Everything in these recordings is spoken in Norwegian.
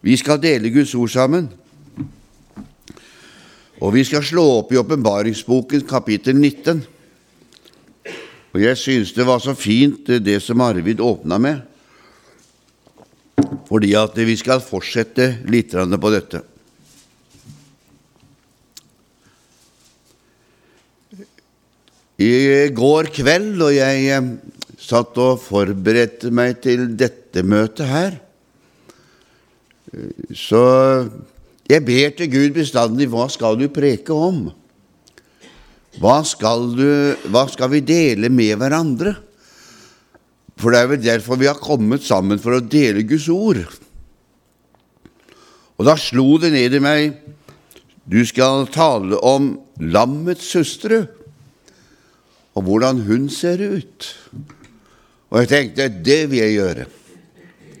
Vi skal dele Guds ord sammen. Og vi skal slå opp i åpenbaringsboken kapittel 19. Og jeg syns det var så fint eh, det som Arvid åpna med, fordi at vi skal fortsette litt på dette. I går kveld, og jeg eh, satt og forberedte meg til dette møtet her, så jeg ber til Gud bestandig hva skal du preke om? Hva skal, du, hva skal vi dele med hverandre? For det er vel derfor vi har kommet sammen, for å dele Guds ord. Og da slo det ned i meg du skal tale om lammets søstre, og hvordan hun ser ut. Og jeg tenkte det vil jeg gjøre,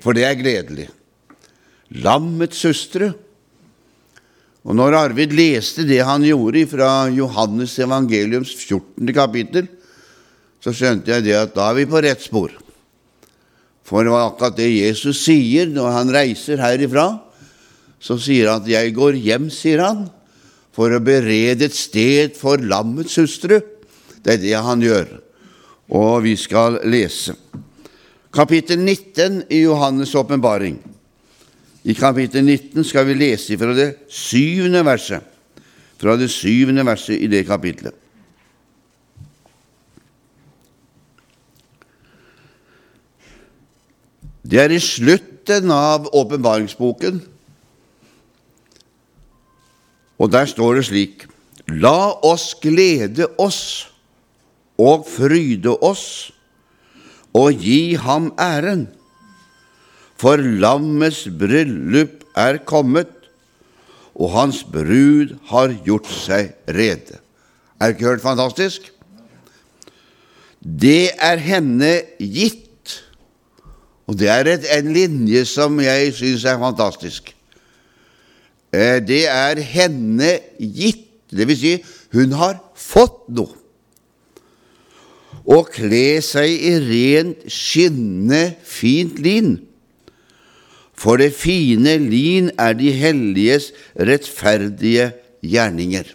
for det er gledelig. Lammets søstre. Og når Arvid leste det han gjorde fra Johannes evangeliums 14. kapittel, så skjønte jeg det at da er vi på rett spor. For det var akkurat det Jesus sier når han reiser herifra. Så sier han at 'jeg går hjem', sier han, for å berede et sted for lammets hustru. Det er det han gjør. Og vi skal lese. Kapittel 19 i Johannes' åpenbaring. I kapittel 19 skal vi lese fra det syvende verset, fra det syvende verset i det kapitlet. Det er i slutten av åpenbaringsboken, og der står det slik La oss glede oss og fryde oss og gi ham æren for lammets bryllup er kommet, og hans brud har gjort seg rede. Er ikke hørt fantastisk? Det er henne gitt, og det er et, en linje som jeg syns er fantastisk. Eh, det er henne gitt, vil si, hun har fått noe. Å kle seg i rent, skinnende, fint lin for det fine lin er de helliges rettferdige gjerninger.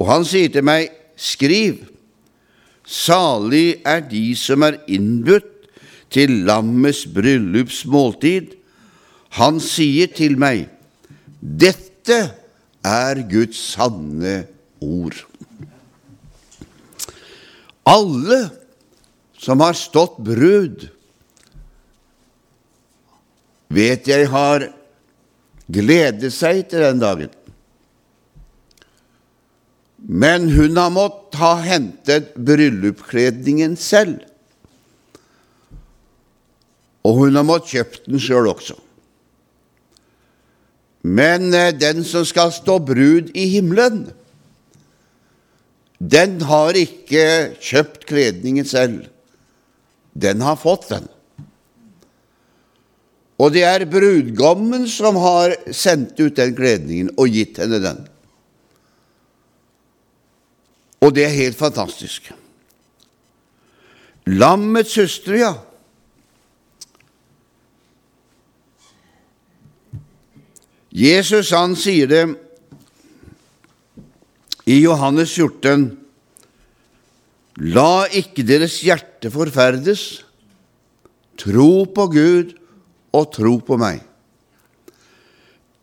Og han sier til meg, skriv, salig er de som er innbudt til lammets bryllupsmåltid. Han sier til meg, dette er Guds sanne ord. Alle som har stått brud, vet jeg har gledet seg til den dagen. Men hun har måttet ha hentet bryllupskledningen selv. Og hun har måttet kjøpt den sjøl også. Men eh, den som skal stå brud i himmelen, den har ikke kjøpt kledningen selv. Den har fått den. Og det er brudgommen som har sendt ut den kledningen og gitt henne den. Og det er helt fantastisk. Lammets søstre, ja. Jesus han sier det i Johannes 14.: La ikke deres hjerte forferdes. Tro på Gud og tro på meg.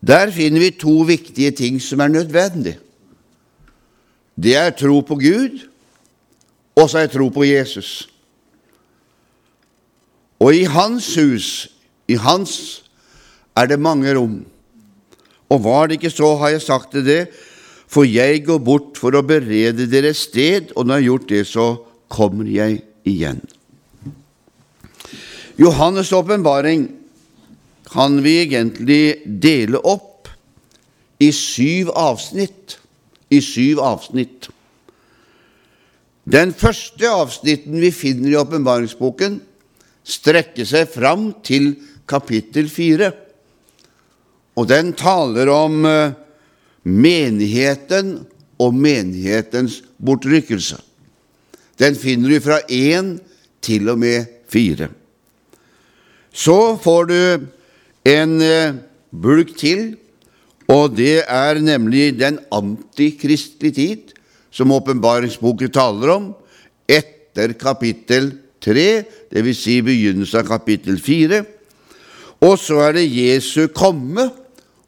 Der finner vi to viktige ting som er nødvendig. Det er tro på Gud, og så er tro på Jesus. Og i Hans hus, i Hans, er det mange rom. Og var det ikke så, har jeg sagt til det, for jeg går bort for å berede dere sted, og når jeg har gjort det, så kommer jeg igjen. Johannes' åpenbaring kan vi egentlig dele opp i syv avsnitt. I syv avsnitt. Den første avsnitten vi finner i åpenbaringsboken, strekker seg fram til kapittel fire. Og den taler om eh, menigheten og menighetens bortrykkelse. Den finner du fra én til og med fire. Så får du en eh, bulk til, og det er nemlig den antikristelige tid, som åpenbaringsboken taler om, etter kapittel 3, dvs. Si begynnelsen av kapittel 4. Og så er det Jesu komme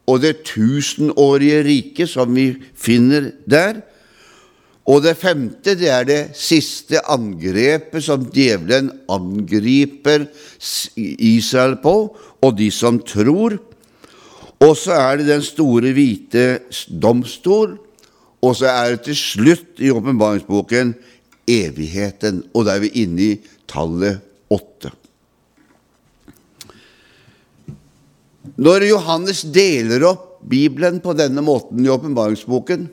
og det tusenårige riket som vi finner der. Og det femte det er det siste angrepet som djevelen angriper Israel på, og de som tror. Og så er det den store hvite domstol, og så er det til slutt i åpenbaringsboken evigheten. Og da er vi inne i tallet åtte. Når Johannes deler opp Bibelen på denne måten i åpenbaringsboken,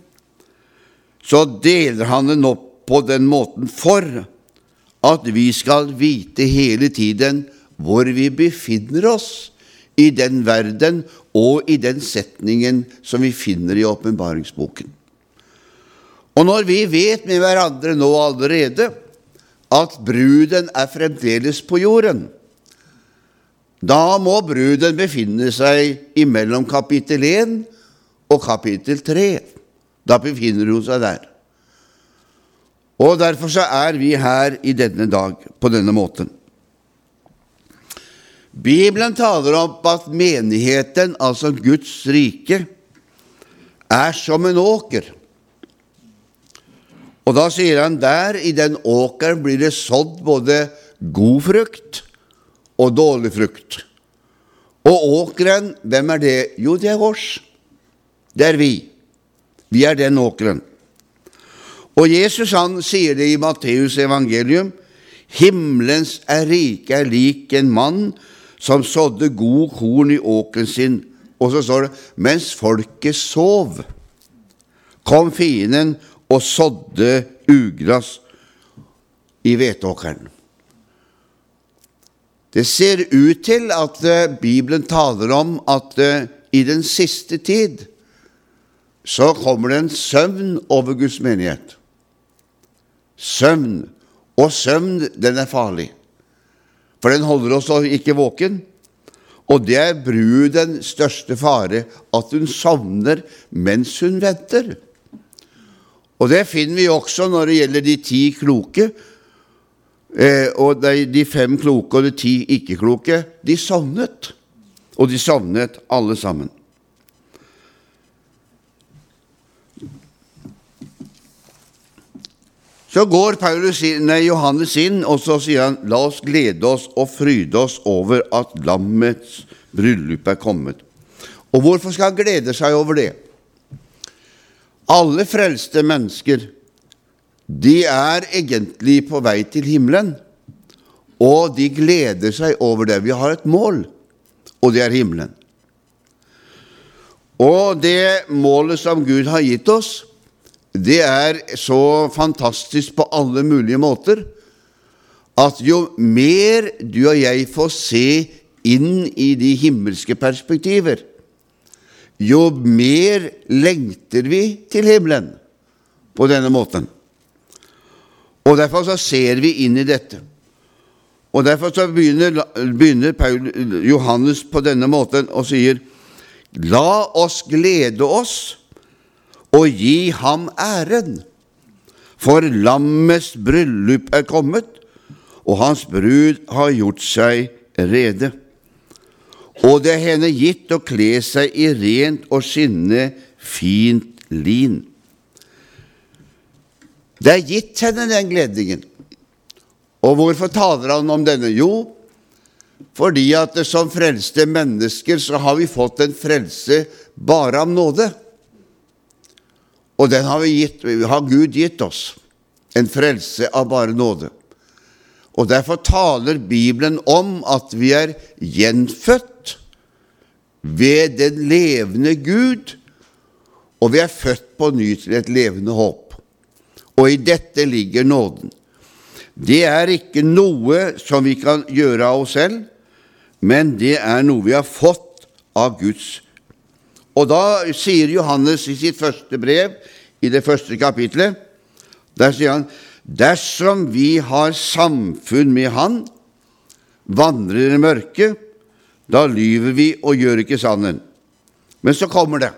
så deler han den opp på den måten for at vi skal vite hele tiden hvor vi befinner oss i den verden og i den setningen som vi finner i åpenbaringsboken. Og når vi vet med hverandre nå allerede at bruden er fremdeles på jorden, da må bruden befinne seg imellom kapittel 1 og kapittel 3. Da befinner hun seg der. Og Derfor så er vi her i denne dag på denne måten. Bibelen taler om at menigheten, altså Guds rike, er som en åker. Og da sier han der i den åkeren blir det sådd både god frukt og dårlig frukt. Og åkeren, hvem er det? Jo, det er oss. Det er vi. Vi er den åkeren. Og Jesus han sier det i Matteus evangelium. Himmelens er rike er lik en mann som sådde god korn i åkeren sin. Og så står det mens folket sov, kom fienden og sådde ugras i hveteåkeren. Det ser ut til at uh, Bibelen taler om at uh, i den siste tid så kommer det en søvn over Guds menighet. Søvn. Og søvn, den er farlig. For den holder oss ikke våken. Og det er bruden største fare, at hun sovner mens hun venter. Og det finner vi også når det gjelder de ti kloke. Eh, og de, fem kloke og de ti ikke-kloke, de sovnet. Og de sovnet alle sammen. Så går Paulus, nei, Johannes inn, og så sier han, la oss glede oss og fryde oss over at lammets bryllup er kommet. Og hvorfor skal han glede seg over det? Alle frelste mennesker de er egentlig på vei til himmelen, og de gleder seg over det. Vi har et mål, og det er himmelen. Og det målet som Gud har gitt oss, det er så fantastisk på alle mulige måter at jo mer du og jeg får se inn i de himmelske perspektiver, jo mer lengter vi til himmelen på denne måten. Og Derfor så ser vi inn i dette. Og Derfor så begynner, begynner Paul, Johannes på denne måten og sier La oss glede oss og gi ham æren, for lammets bryllup er kommet, og hans brud har gjort seg rede. Og det er henne gitt å kle seg i rent og skinnende fint lin. Det er gitt henne den gledningen. Og hvorfor taler han om denne? Jo, fordi at som frelste mennesker så har vi fått en frelse bare av nåde. Og den har, gitt, har Gud gitt oss. En frelse av bare nåde. Og Derfor taler Bibelen om at vi er gjenfødt ved den levende Gud, og vi er født på ny til et levende håp og i dette ligger nåden. Det er ikke noe som vi kan gjøre av oss selv, men det er noe vi har fått av Guds. Og da sier Johannes i sitt første brev, i det første kapitlet, der sier han dersom vi har samfunn med Han, vandrer i mørket, da lyver vi og gjør ikke sannheten. Men så kommer det.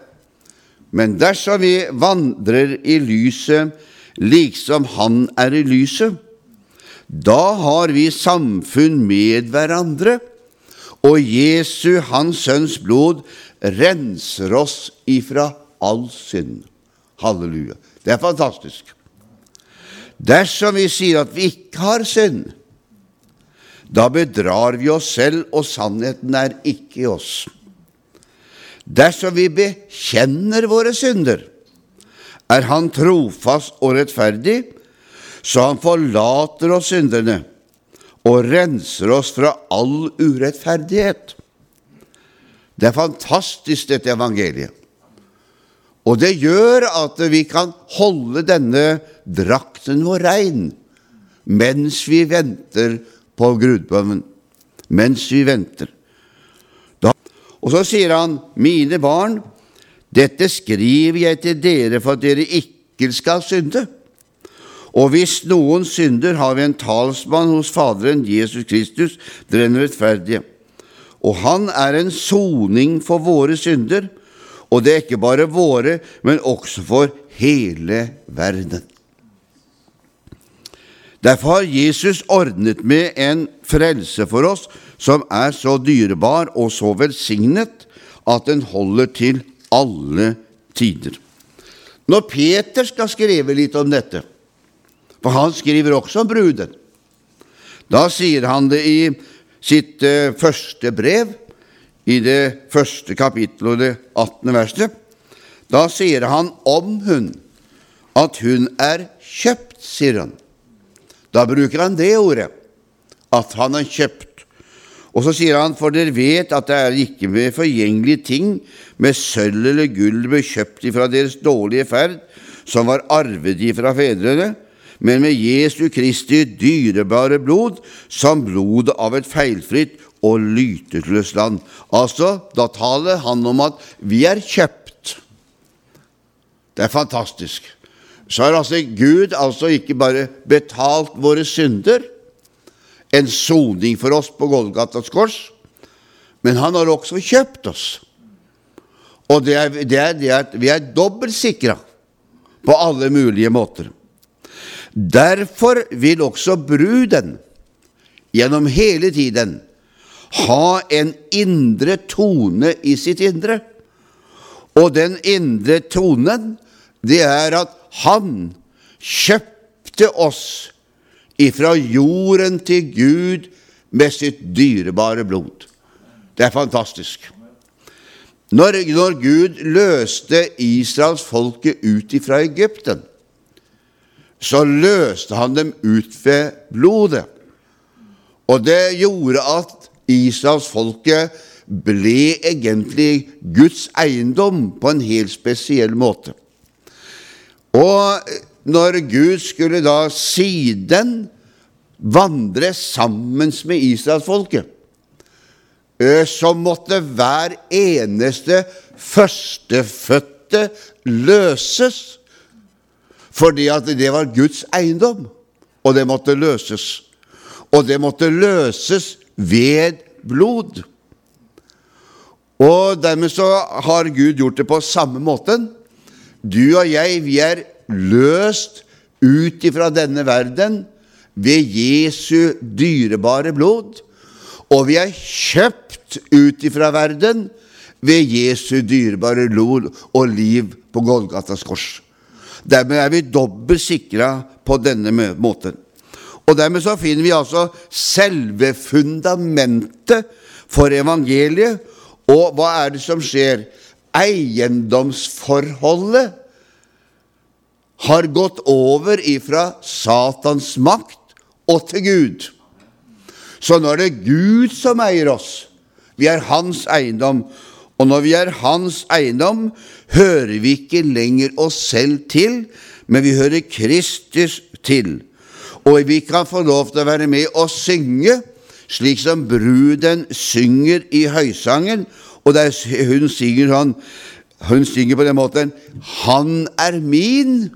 Men dersom vi vandrer i lyset liksom Han er i lyset, da har vi samfunn med hverandre, og Jesu, Hans Sønns blod, renser oss ifra all synd. Halleluja. Det er fantastisk. Dersom vi sier at vi ikke har synd, da bedrar vi oss selv, og sannheten er ikke i oss. Dersom vi bekjenner våre synder, er Han trofast og rettferdig, så Han forlater oss synderne og renser oss fra all urettferdighet. Det er fantastisk, dette evangeliet. Og det gjør at vi kan holde denne drakten vår rein mens vi venter på grudbønnen. Mens vi venter. Da. Og så sier han, mine barn, dette skriver jeg til dere for at dere ikke skal synde. Og hvis noen synder, har vi en talsmann hos Faderen, Jesus Kristus, den rettferdige. Og han er en soning for våre synder, og det er ikke bare våre, men også for hele verden. Derfor har Jesus ordnet med en frelse for oss som er så dyrebar og så velsignet at den holder til alle tider. Når Peter skal skrive litt om dette, for han skriver også om bruden. Da sier han det i sitt uh, første brev, i det første kapittelet og det 18. verset. Da sier han om hun at hun er kjøpt, sier han. Da bruker han det ordet, at han er kjøpt. Og så sier han, for dere vet at det er ikke med forgjengelige ting, med sølv eller gull bekjøpt ifra deres dårlige ferd, som var arvet ifra fedrene, men med Jesu Kristi dyrebare blod, som blodet av et feilfritt og lyteløst land. Altså, da taler han om at vi er kjøpt. Det er fantastisk. Så har altså Gud altså ikke bare betalt våre synder, en soning for oss på Golgatas kors, men han har også kjøpt oss. Og det er, det er, det er, vi er dobbelt sikra på alle mulige måter. Derfor vil også bruden gjennom hele tiden ha en indre tone i sitt indre. Og den indre tonen, det er at han kjøpte oss ifra jorden til Gud med sitt dyrebare blod. Det er fantastisk. Når, når Gud løste Israels folke ut ifra Egypten, så løste han dem ut ved blodet. Og det gjorde at israelsfolket ble egentlig Guds eiendom på en helt spesiell måte. Og når Gud skulle da siden vandre sammen med israelsfolket, så måtte hver eneste førstefødte løses fordi at det var Guds eiendom, og det måtte løses. Og det måtte løses ved blod. Og dermed så har Gud gjort det på samme måten. Du og jeg, vi er løst ut ifra denne verden ved Jesu dyrebare blod, og vi er kjøpt ut ifra verden ved Jesu dyrebare blod og liv på Golgatas kors. Dermed er vi dobbelt sikra på denne måten. Og dermed så finner vi altså selve fundamentet for evangeliet. Og hva er det som skjer? Eiendomsforholdet har gått over ifra Satans makt og til Gud. Så nå er det Gud som eier oss. Vi er hans eiendom. Og når vi er hans eiendom, hører vi ikke lenger oss selv til, men vi hører Kristus til. Og vi kan få lov til å være med og synge, slik som bruden synger i høysangen. Og der hun synger sånn Hun synger på den måten Han er min,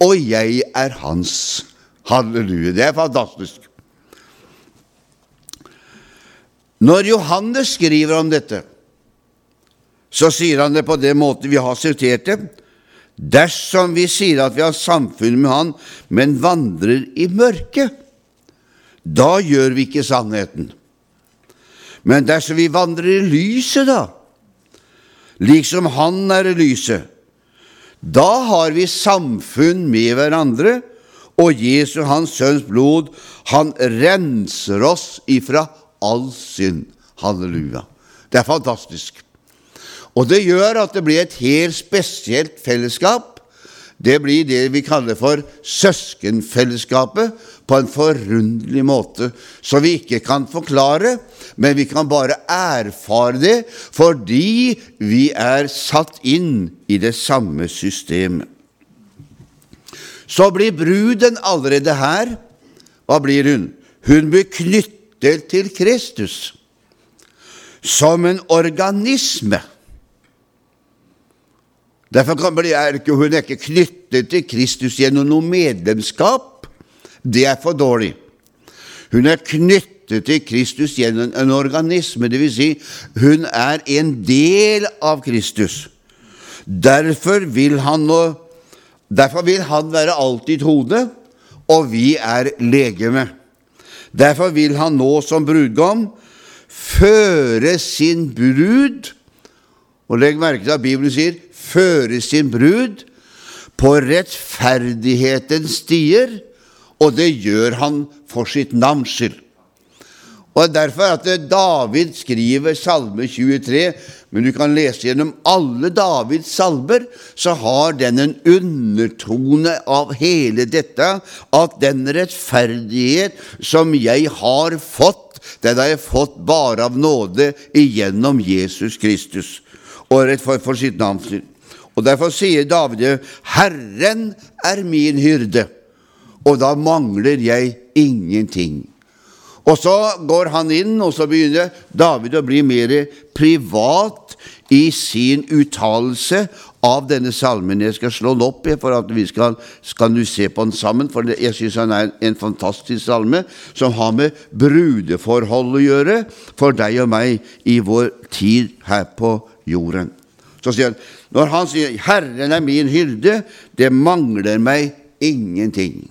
og jeg er hans. Halleluja. Det er fantastisk. Når Johannes skriver om dette, så sier han det på den måten vi har sitert det. Dersom vi sier at vi har samfunn med Han, men vandrer i mørket, da gjør vi ikke sannheten. Men dersom vi vandrer i lyset, da, liksom Han er i lyset, da har vi samfunn med hverandre, og Jesu, Hans Sønns blod, han renser oss ifra all synd. Halleluja. Det er fantastisk. Og det gjør at det blir et helt spesielt fellesskap. Det blir det vi kaller for søskenfellesskapet, på en forunderlig måte, som vi ikke kan forklare, men vi kan bare erfare det fordi vi er satt inn i det samme systemet. Så blir bruden allerede her Hva blir hun? Hun blir knyttet til Kristus som en organisme. Derfor er ikke, hun er ikke knyttet til Kristus gjennom noe medlemskap. Det er for dårlig. Hun er knyttet til Kristus gjennom en organisme, dvs. Si, hun er en del av Kristus. Derfor vil han, derfor vil han være alltid hodet, og vi er legeme. Derfor vil han nå som brudgom føre sin brud Og legg merke til at Bibelen sier føre sin brud på rettferdighetens stier, og det gjør han for sitt navns skyld. Og Derfor at David skriver Salme 23, men du kan lese gjennom alle Davids salmer, så har den en undertone av hele dette, at den rettferdighet som jeg har fått, den har jeg fått bare av nåde igjennom Jesus Kristus, og for, for sitt navns skyld. Og Derfor sier David, 'Herren er min hyrde', og da mangler jeg ingenting. Og så går han inn, og så begynner David å bli mer privat i sin uttalelse av denne salmen. Jeg skal slå den opp for at vi skal, skal nu se på den sammen, for jeg syns han er en fantastisk salme som har med brudeforhold å gjøre for deg og meg i vår tid her på jorden. Så sier han når han sier 'Herren er min hyrde', det mangler meg ingenting.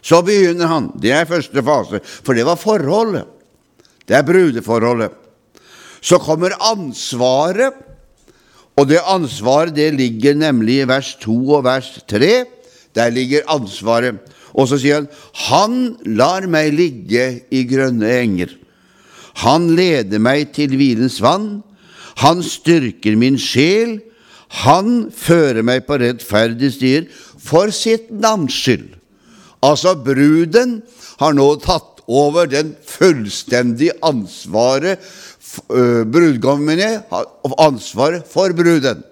Så begynner han. Det er første fase, for det var forholdet. Det er brudeforholdet. Så kommer ansvaret, og det ansvaret det ligger nemlig i vers 2 og vers 3. Der ligger ansvaret. Og så sier han, 'Han lar meg ligge i grønne enger'. Han leder meg til hvilens vann. Han styrker min sjel. Han fører meg på rettferdige stier for sitt navns skyld. Altså, bruden har nå tatt over den fullstendige ansvaret Brudgommen har ansvaret for bruden.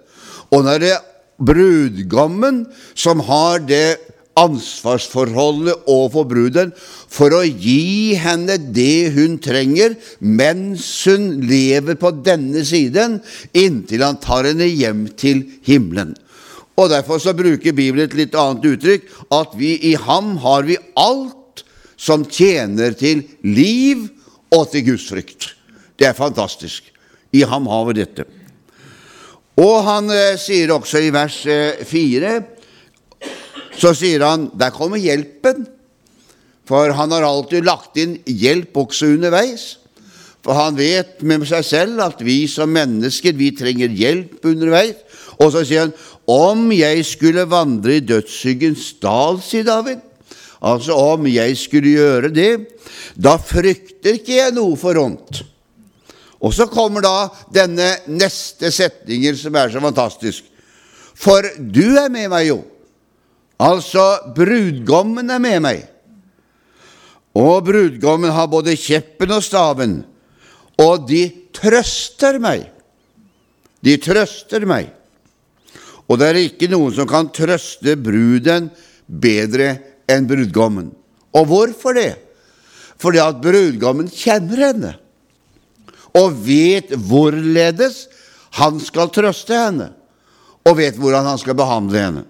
Og når det er brudgommen som har det ansvarsforholdet overfor bruden for å gi henne det hun trenger mens hun lever på denne siden, inntil han tar henne hjem til himmelen. Og Derfor så bruker Bibelen et litt annet uttrykk, at vi i ham har vi alt som tjener til liv og til Guds frykt. Det er fantastisk. I ham har vi dette. Og han eh, sier også i vers eh, 4 så sier han der kommer hjelpen. For han har alltid lagt inn hjelp også underveis. For han vet med seg selv at vi som mennesker vi trenger hjelp underveis. Og så sier han om jeg skulle vandre i dødsskyggens dal, sier David, altså om jeg skulle gjøre det, da frykter ikke jeg noe for ondt. Og så kommer da denne neste setningen som er så fantastisk. For du er med meg, jo. Altså, brudgommen er med meg. Og brudgommen har både kjeppen og staven, og de trøster meg. De trøster meg. Og det er ikke noen som kan trøste bruden bedre enn brudgommen. Og hvorfor det? Fordi at brudgommen kjenner henne og vet hvorledes han skal trøste henne, og vet hvordan han skal behandle henne.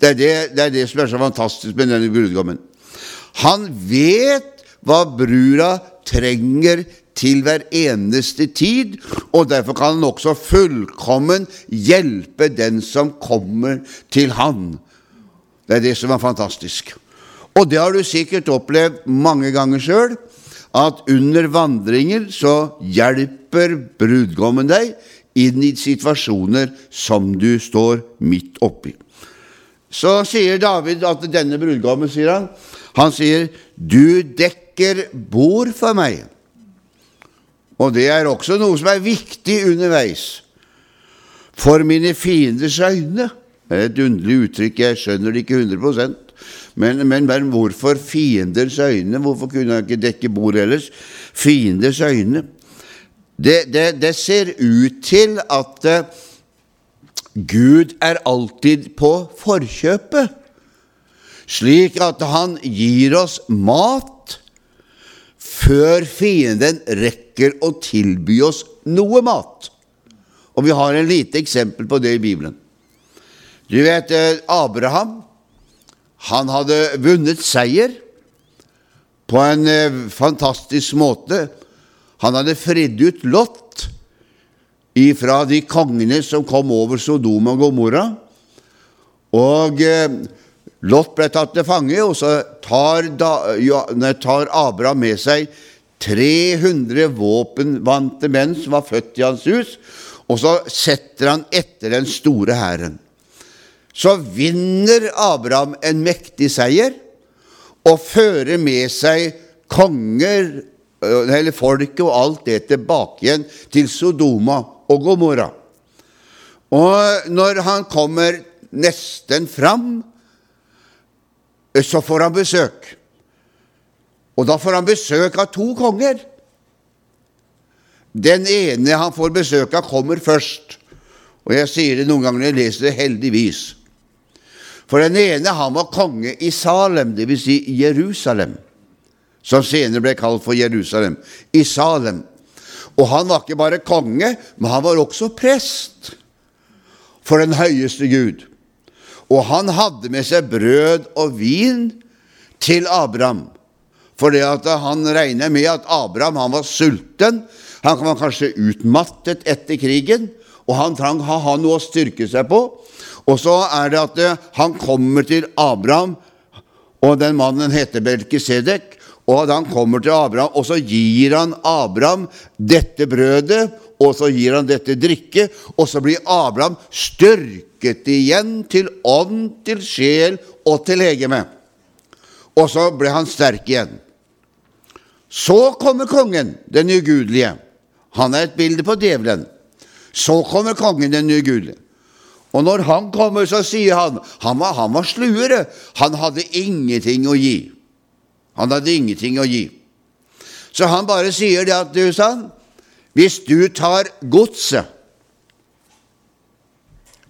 Det er det, det er det, som er så fantastisk med denne brudgommen. Han vet hva brura trenger til hver eneste tid, og derfor kan han også fullkommen hjelpe den som kommer til han. Det er det som er fantastisk. Og det har du sikkert opplevd mange ganger sjøl, at under vandringer så hjelper brudgommen deg inn i situasjoner som du står midt oppi. Så sier David at denne brudgommen, sier han, han sier, 'Du dekker bord for meg'. Og det er også noe som er viktig underveis. For mine fienders øyne. Det er et underlig uttrykk, jeg skjønner det ikke 100 men, men, men hvorfor fienders øyne? Hvorfor kunne han ikke dekke bord ellers? Fienders øyne. Det, det, det ser ut til at uh, Gud er alltid på forkjøpet, slik at han gir oss mat før fienden rekker å tilby oss noe mat. Og vi har en lite eksempel på det i Bibelen. Du vet, eh, Abraham han hadde vunnet seier på en eh, fantastisk måte. Han hadde fridd ut Lot ifra de kongene som kom over Sodom og Gomorra. Og eh, Lot ble tatt til fange, og så tar, da, ja, tar Abraham med seg 300 våpenvante menn som var født i hans hus, og så setter han etter den store hæren så vinner Abraham en mektig seier og fører med seg konger, eller folket og alt det tilbake igjen til Sodoma og Gomorra. Og når han kommer nesten fram, så får han besøk. Og da får han besøk av to konger. Den ene han får besøk av, kommer først. Og jeg sier det noen ganger når jeg leser det, heldigvis. For den ene han var konge i Salem, dvs. Si Jerusalem, som senere ble kalt for Jerusalem. I Salem. Og han var ikke bare konge, men han var også prest for den høyeste Gud. Og han hadde med seg brød og vin til Abraham. For han regner med at Abraham han var sulten. Han var kanskje utmattet etter krigen, og han trang å ha noe å styrke seg på. Og så er det at eh, han kommer til Abraham, og den mannen heter Belkisedek. Og han kommer til Abraham, og så gir han Abraham dette brødet, og så gir han dette drikke, og så blir Abraham styrket igjen til ånd, til sjel og til legeme. Og så ble han sterk igjen. Så kommer kongen, den ugudelige. Han er et bilde på djevelen. Så kommer kongen, den ugudelige. Og når han kommer, så sier han han var, han var sluere. Han hadde ingenting å gi. Han hadde ingenting å gi. Så han bare sier det at du, sann, hvis du tar godset,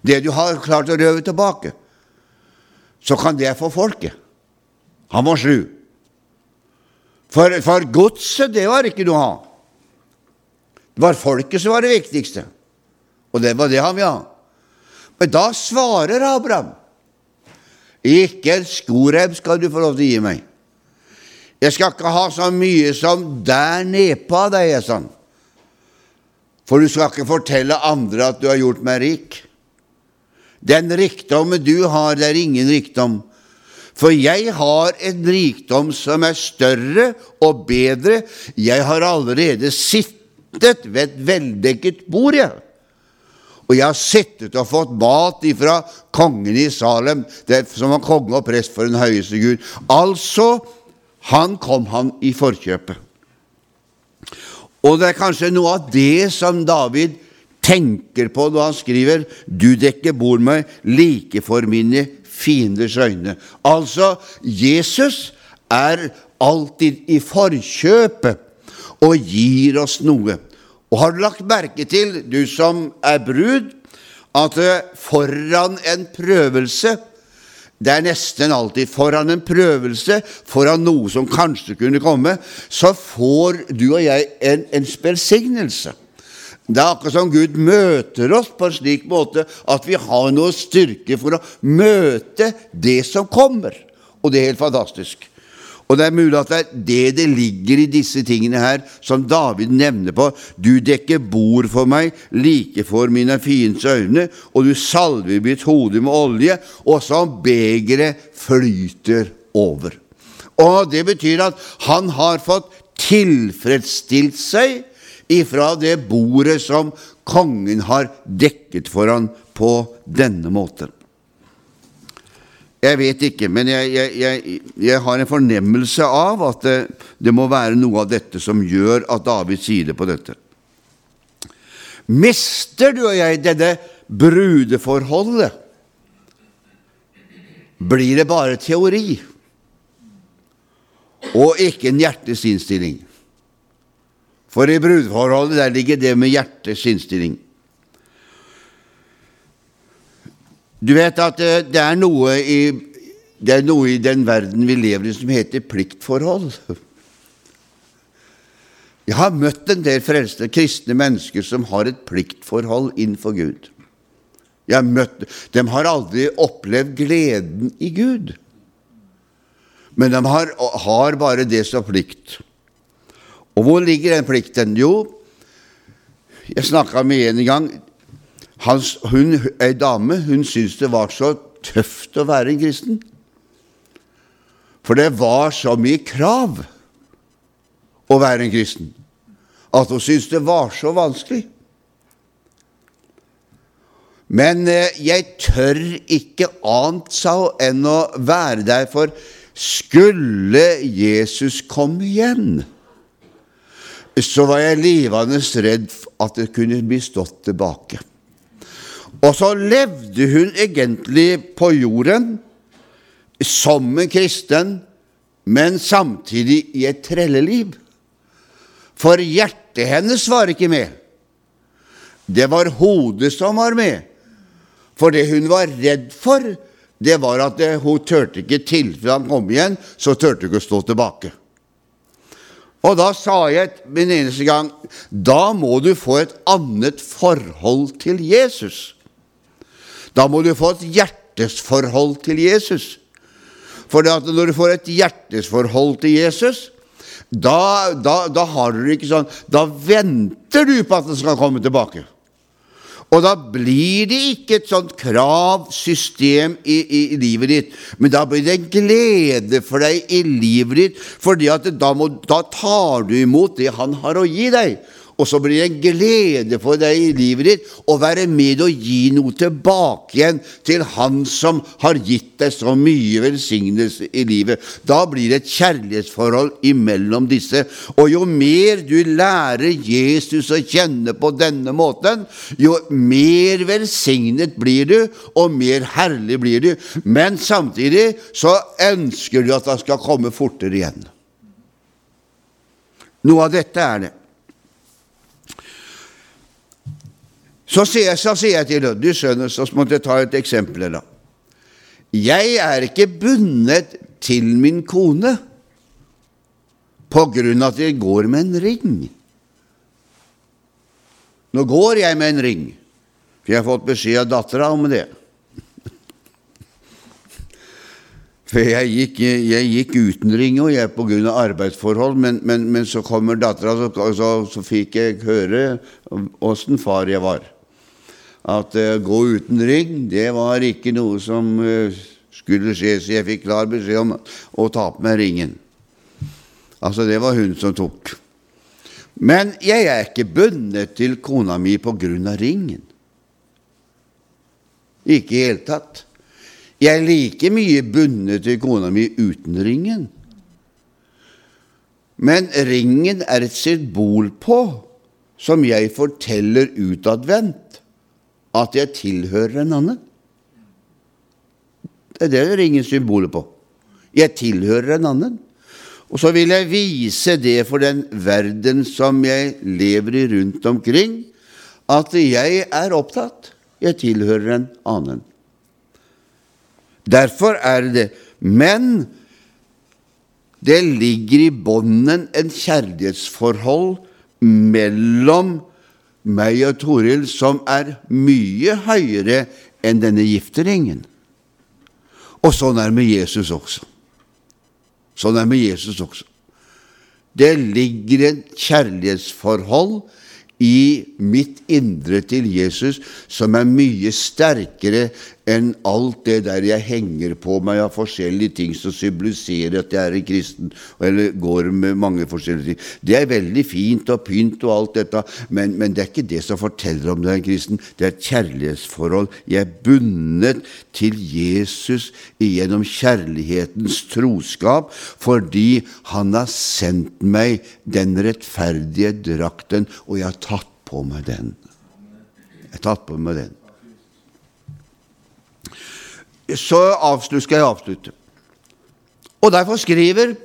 det du har klart å røve tilbake, så kan det få folket. Han var slu. For, for godset, det var ikke noe å ha. Det var folket som var det viktigste. Og det var det han ville ha. Men da svarer Abraham ikke en skoreim skal du få lov til å gi meg. Jeg skal ikke ha så mye som der nedpå deg, jeg sånn. For du skal ikke fortelle andre at du har gjort meg rik. Den rikdommen du har, det er ingen rikdom. For jeg har en rikdom som er større og bedre. Jeg har allerede sittet ved et veldekket bord, jeg. Og jeg har sittet og fått mat ifra kongen i Salem, som var konge og prest for den høyeste Gud. Altså, han kom han i forkjøpet. Og det er kanskje noe av det som David tenker på når han skriver 'Du dekker bord meg like for mine fienders øyne'. Altså, Jesus er alltid i forkjøpet og gir oss noe. Og har du lagt merke til, du som er brud, at eh, foran en prøvelse det er nesten alltid foran en prøvelse, foran noe som kanskje kunne komme, så får du og jeg en, en velsignelse. Det er akkurat som Gud møter oss på en slik måte at vi har noe styrke for å møte det som kommer. Og det er helt fantastisk. Og det er mulig at det er det det ligger i disse tingene her, som David nevner på. Du dekker bord for meg, like for mine fiendens øyne, og du salver mitt hode med olje, og som begeret flyter over. Og det betyr at han har fått tilfredsstilt seg ifra det bordet som kongen har dekket for han på denne måten. Jeg vet ikke, men jeg, jeg, jeg, jeg, har en fornemmelse av at det, det må være noe av dette som gjør at David sier det på dette. Mister du og jeg denne brudeforholdet, blir det bare teori og ikke en hjertets innstilling. For i brudeforholdet der ligger det med hjertets innstilling. Du vet at eh, det er noe i, er noe i den verden vi lever i som heter pliktforhold. Jeg har møtt en del frelste kristne mennesker som har et pliktforhold innenfor Gud. Jeg har møtt, De har aldri opplevd gleden i Gud, men de har, har bare det som plikt. Og hvor ligger den plikten? Jo, jeg snakka med en gang. Hans, hun, Ei dame hun syntes det var så tøft å være en kristen. For det var så mye krav å være en kristen at hun syntes det var så vanskelig. Men eh, jeg tør ikke annet, sa hun, enn å være der, for skulle Jesus komme igjen, så var jeg livende redd at det kunne bli stått tilbake. Og så levde hun egentlig på jorden som en kristen, men samtidig i et trelleliv. For hjertet hennes var ikke med. Det var hodet som var med. For det hun var redd for, det var at hun turte ikke tilfelle han kom igjen, så turte hun ikke å stå tilbake. Og da sa jeg min eneste gang da må du få et annet forhold til Jesus. Da må du få et hjertesforhold til Jesus. For når du får et hjertesforhold til Jesus, da, da, da, har du ikke sånn Da venter du på at han skal komme tilbake. Og da blir det ikke et sånt kravsystem i, i, i, livet ditt, men da blir det en glede for deg i livet ditt, fordi da, da tar du imot det han har å gi deg. Og så blir det en glede for deg i livet ditt å være med og gi noe tilbake igjen til Han som har gitt deg så mye velsignelse i livet. Da blir det et kjærlighetsforhold imellom disse. Og jo mer du lærer Jesus å kjenne på denne måten, jo mer velsignet blir du, og mer herlig blir du. Men samtidig så ønsker du at det skal komme fortere igjen. Noe av dette er det. Så sier, så sier jeg til henne, du skjønner, så måtte jeg ta et eksempel. da. Jeg er ikke bundet til min kone på grunn av at jeg går med en ring. Nå går jeg med en ring, for jeg har fått beskjed av dattera om det. For jeg gikk, jeg gikk, uten ring og jeg av arbeidsforhold, men, men, men så kommer dattera, så, så, så, fikk jeg høre åssen far jeg var at uh, gå uten ring, det var ikke noe som uh, skulle skje, så jeg fikk klar beskjed om å ta på meg ringen. Altså, det var hun som tok. Men jeg er ikke bundet til kona mi på grunn av ringen. Ikke i hele tatt. Jeg er like mye bundet til kona mi uten ringen. Men ringen er et symbol på som jeg forteller utadvendt at jeg tilhører en annen. Det er det ringen symbolet på. Jeg tilhører en annen. Og så vil jeg vise det for den verden som jeg lever i rundt omkring, at jeg er opptatt. Jeg tilhører en annen. Derfor er det det. Men det ligger i bånden en kjærlighetsforhold mellom meg og Toril som er mye høyere enn denne gifteringen. Og sånn er det med Jesus også. Sånn er det med Jesus også. Det ligger en kjærlighetsforhold i mitt indre til Jesus som er mye sterkere enn alt det der jeg henger på meg av forskjellige ting som symboliserer at jeg er en kristen, eller går med mange forskjellige ting. Det er veldig fint og pynt og alt dette, men, men det er ikke det som forteller om du er en kristen. Det er et kjærlighetsforhold. Jeg er bundet til Jesus gjennom kjærlighetens troskap fordi han har sendt meg den rettferdige drakten, og jeg har tatt på meg den. Jeg har tatt på meg den. Så skal jeg avslutte. Og derfor skriver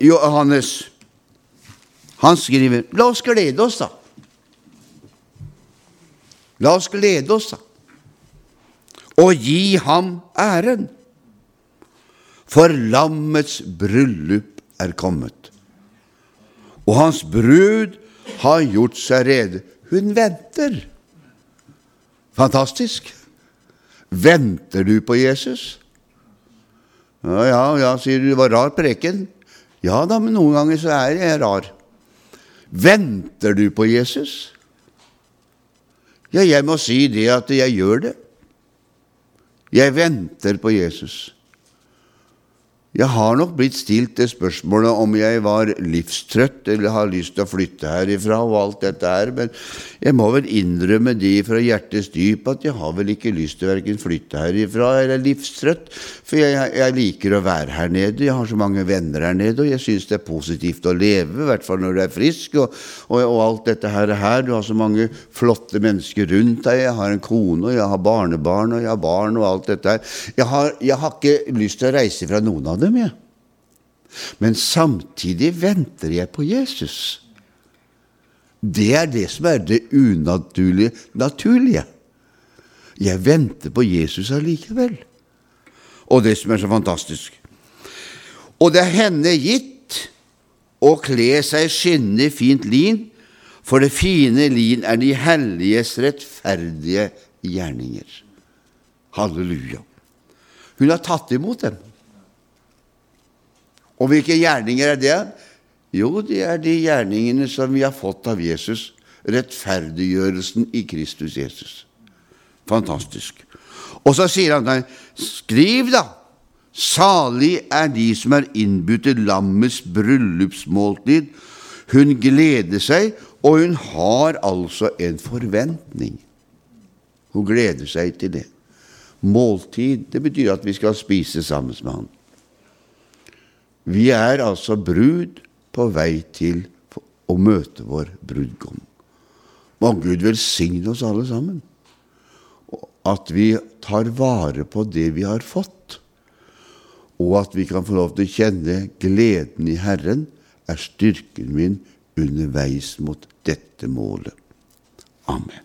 Johannes Han skriver La oss glede oss, da. La oss glede oss, da. Og gi ham æren. For lammets bryllup er kommet, og hans brud har gjort seg rede. Hun venter. Fantastisk. Venter du på Jesus? Ja, ja, ja, sier du. Det var rar preken. Ja da, men noen ganger så er jeg rar. Venter du på Jesus? Ja, jeg må si det at jeg gjør det. Jeg venter på Jesus. Jeg har nok blitt stilt det spørsmålet om jeg var livstrøtt eller har lyst til å flytte herifra og alt dette her, men jeg må vel innrømme det fra hjertets dyp at jeg har vel ikke lyst til verken flytte herifra eller livstrøtt, for jeg, jeg, liker å være her nede. Jeg har så mange venner her nede, og jeg syns det er positivt å leve, i hvert fall når du er frisk, og, og, og alt dette her, her. Du har så mange flotte mennesker rundt deg. Jeg har en kone, og jeg har barnebarn, og jeg har barn, og alt dette her. Jeg har, jeg har ikke lyst til å reise fra noen av dem dem, jeg. Men samtidig venter jeg på Jesus. Det er det som er det unaturlige naturlige. Jeg venter på Jesus allikevel. Og det som er så fantastisk. Og det er henne gitt å kle seg i skinnende fint lin, for det fine lin er de helliges rettferdige gjerninger. Halleluja. Hun har tatt imot dem. Og hvilke gjerninger er det? Jo, det er de gjerningene som vi har fått av Jesus. Rettferdiggjørelsen i Kristus Jesus. Fantastisk. Og så sier han nei, skriv, da! Salig er de som er innbudt til lammets bryllupsmåltid. Hun gleder seg, og hun har altså en forventning. Hun gleder seg til det. Måltid, det betyr at vi skal spise sammen med Han. Vi er altså brud på vei til å møte vår brudgom. Må Gud velsigne oss alle sammen. At vi tar vare på det vi har fått, og at vi kan få lov til å kjenne gleden i Herren, er styrken min underveis mot dette målet. Amen.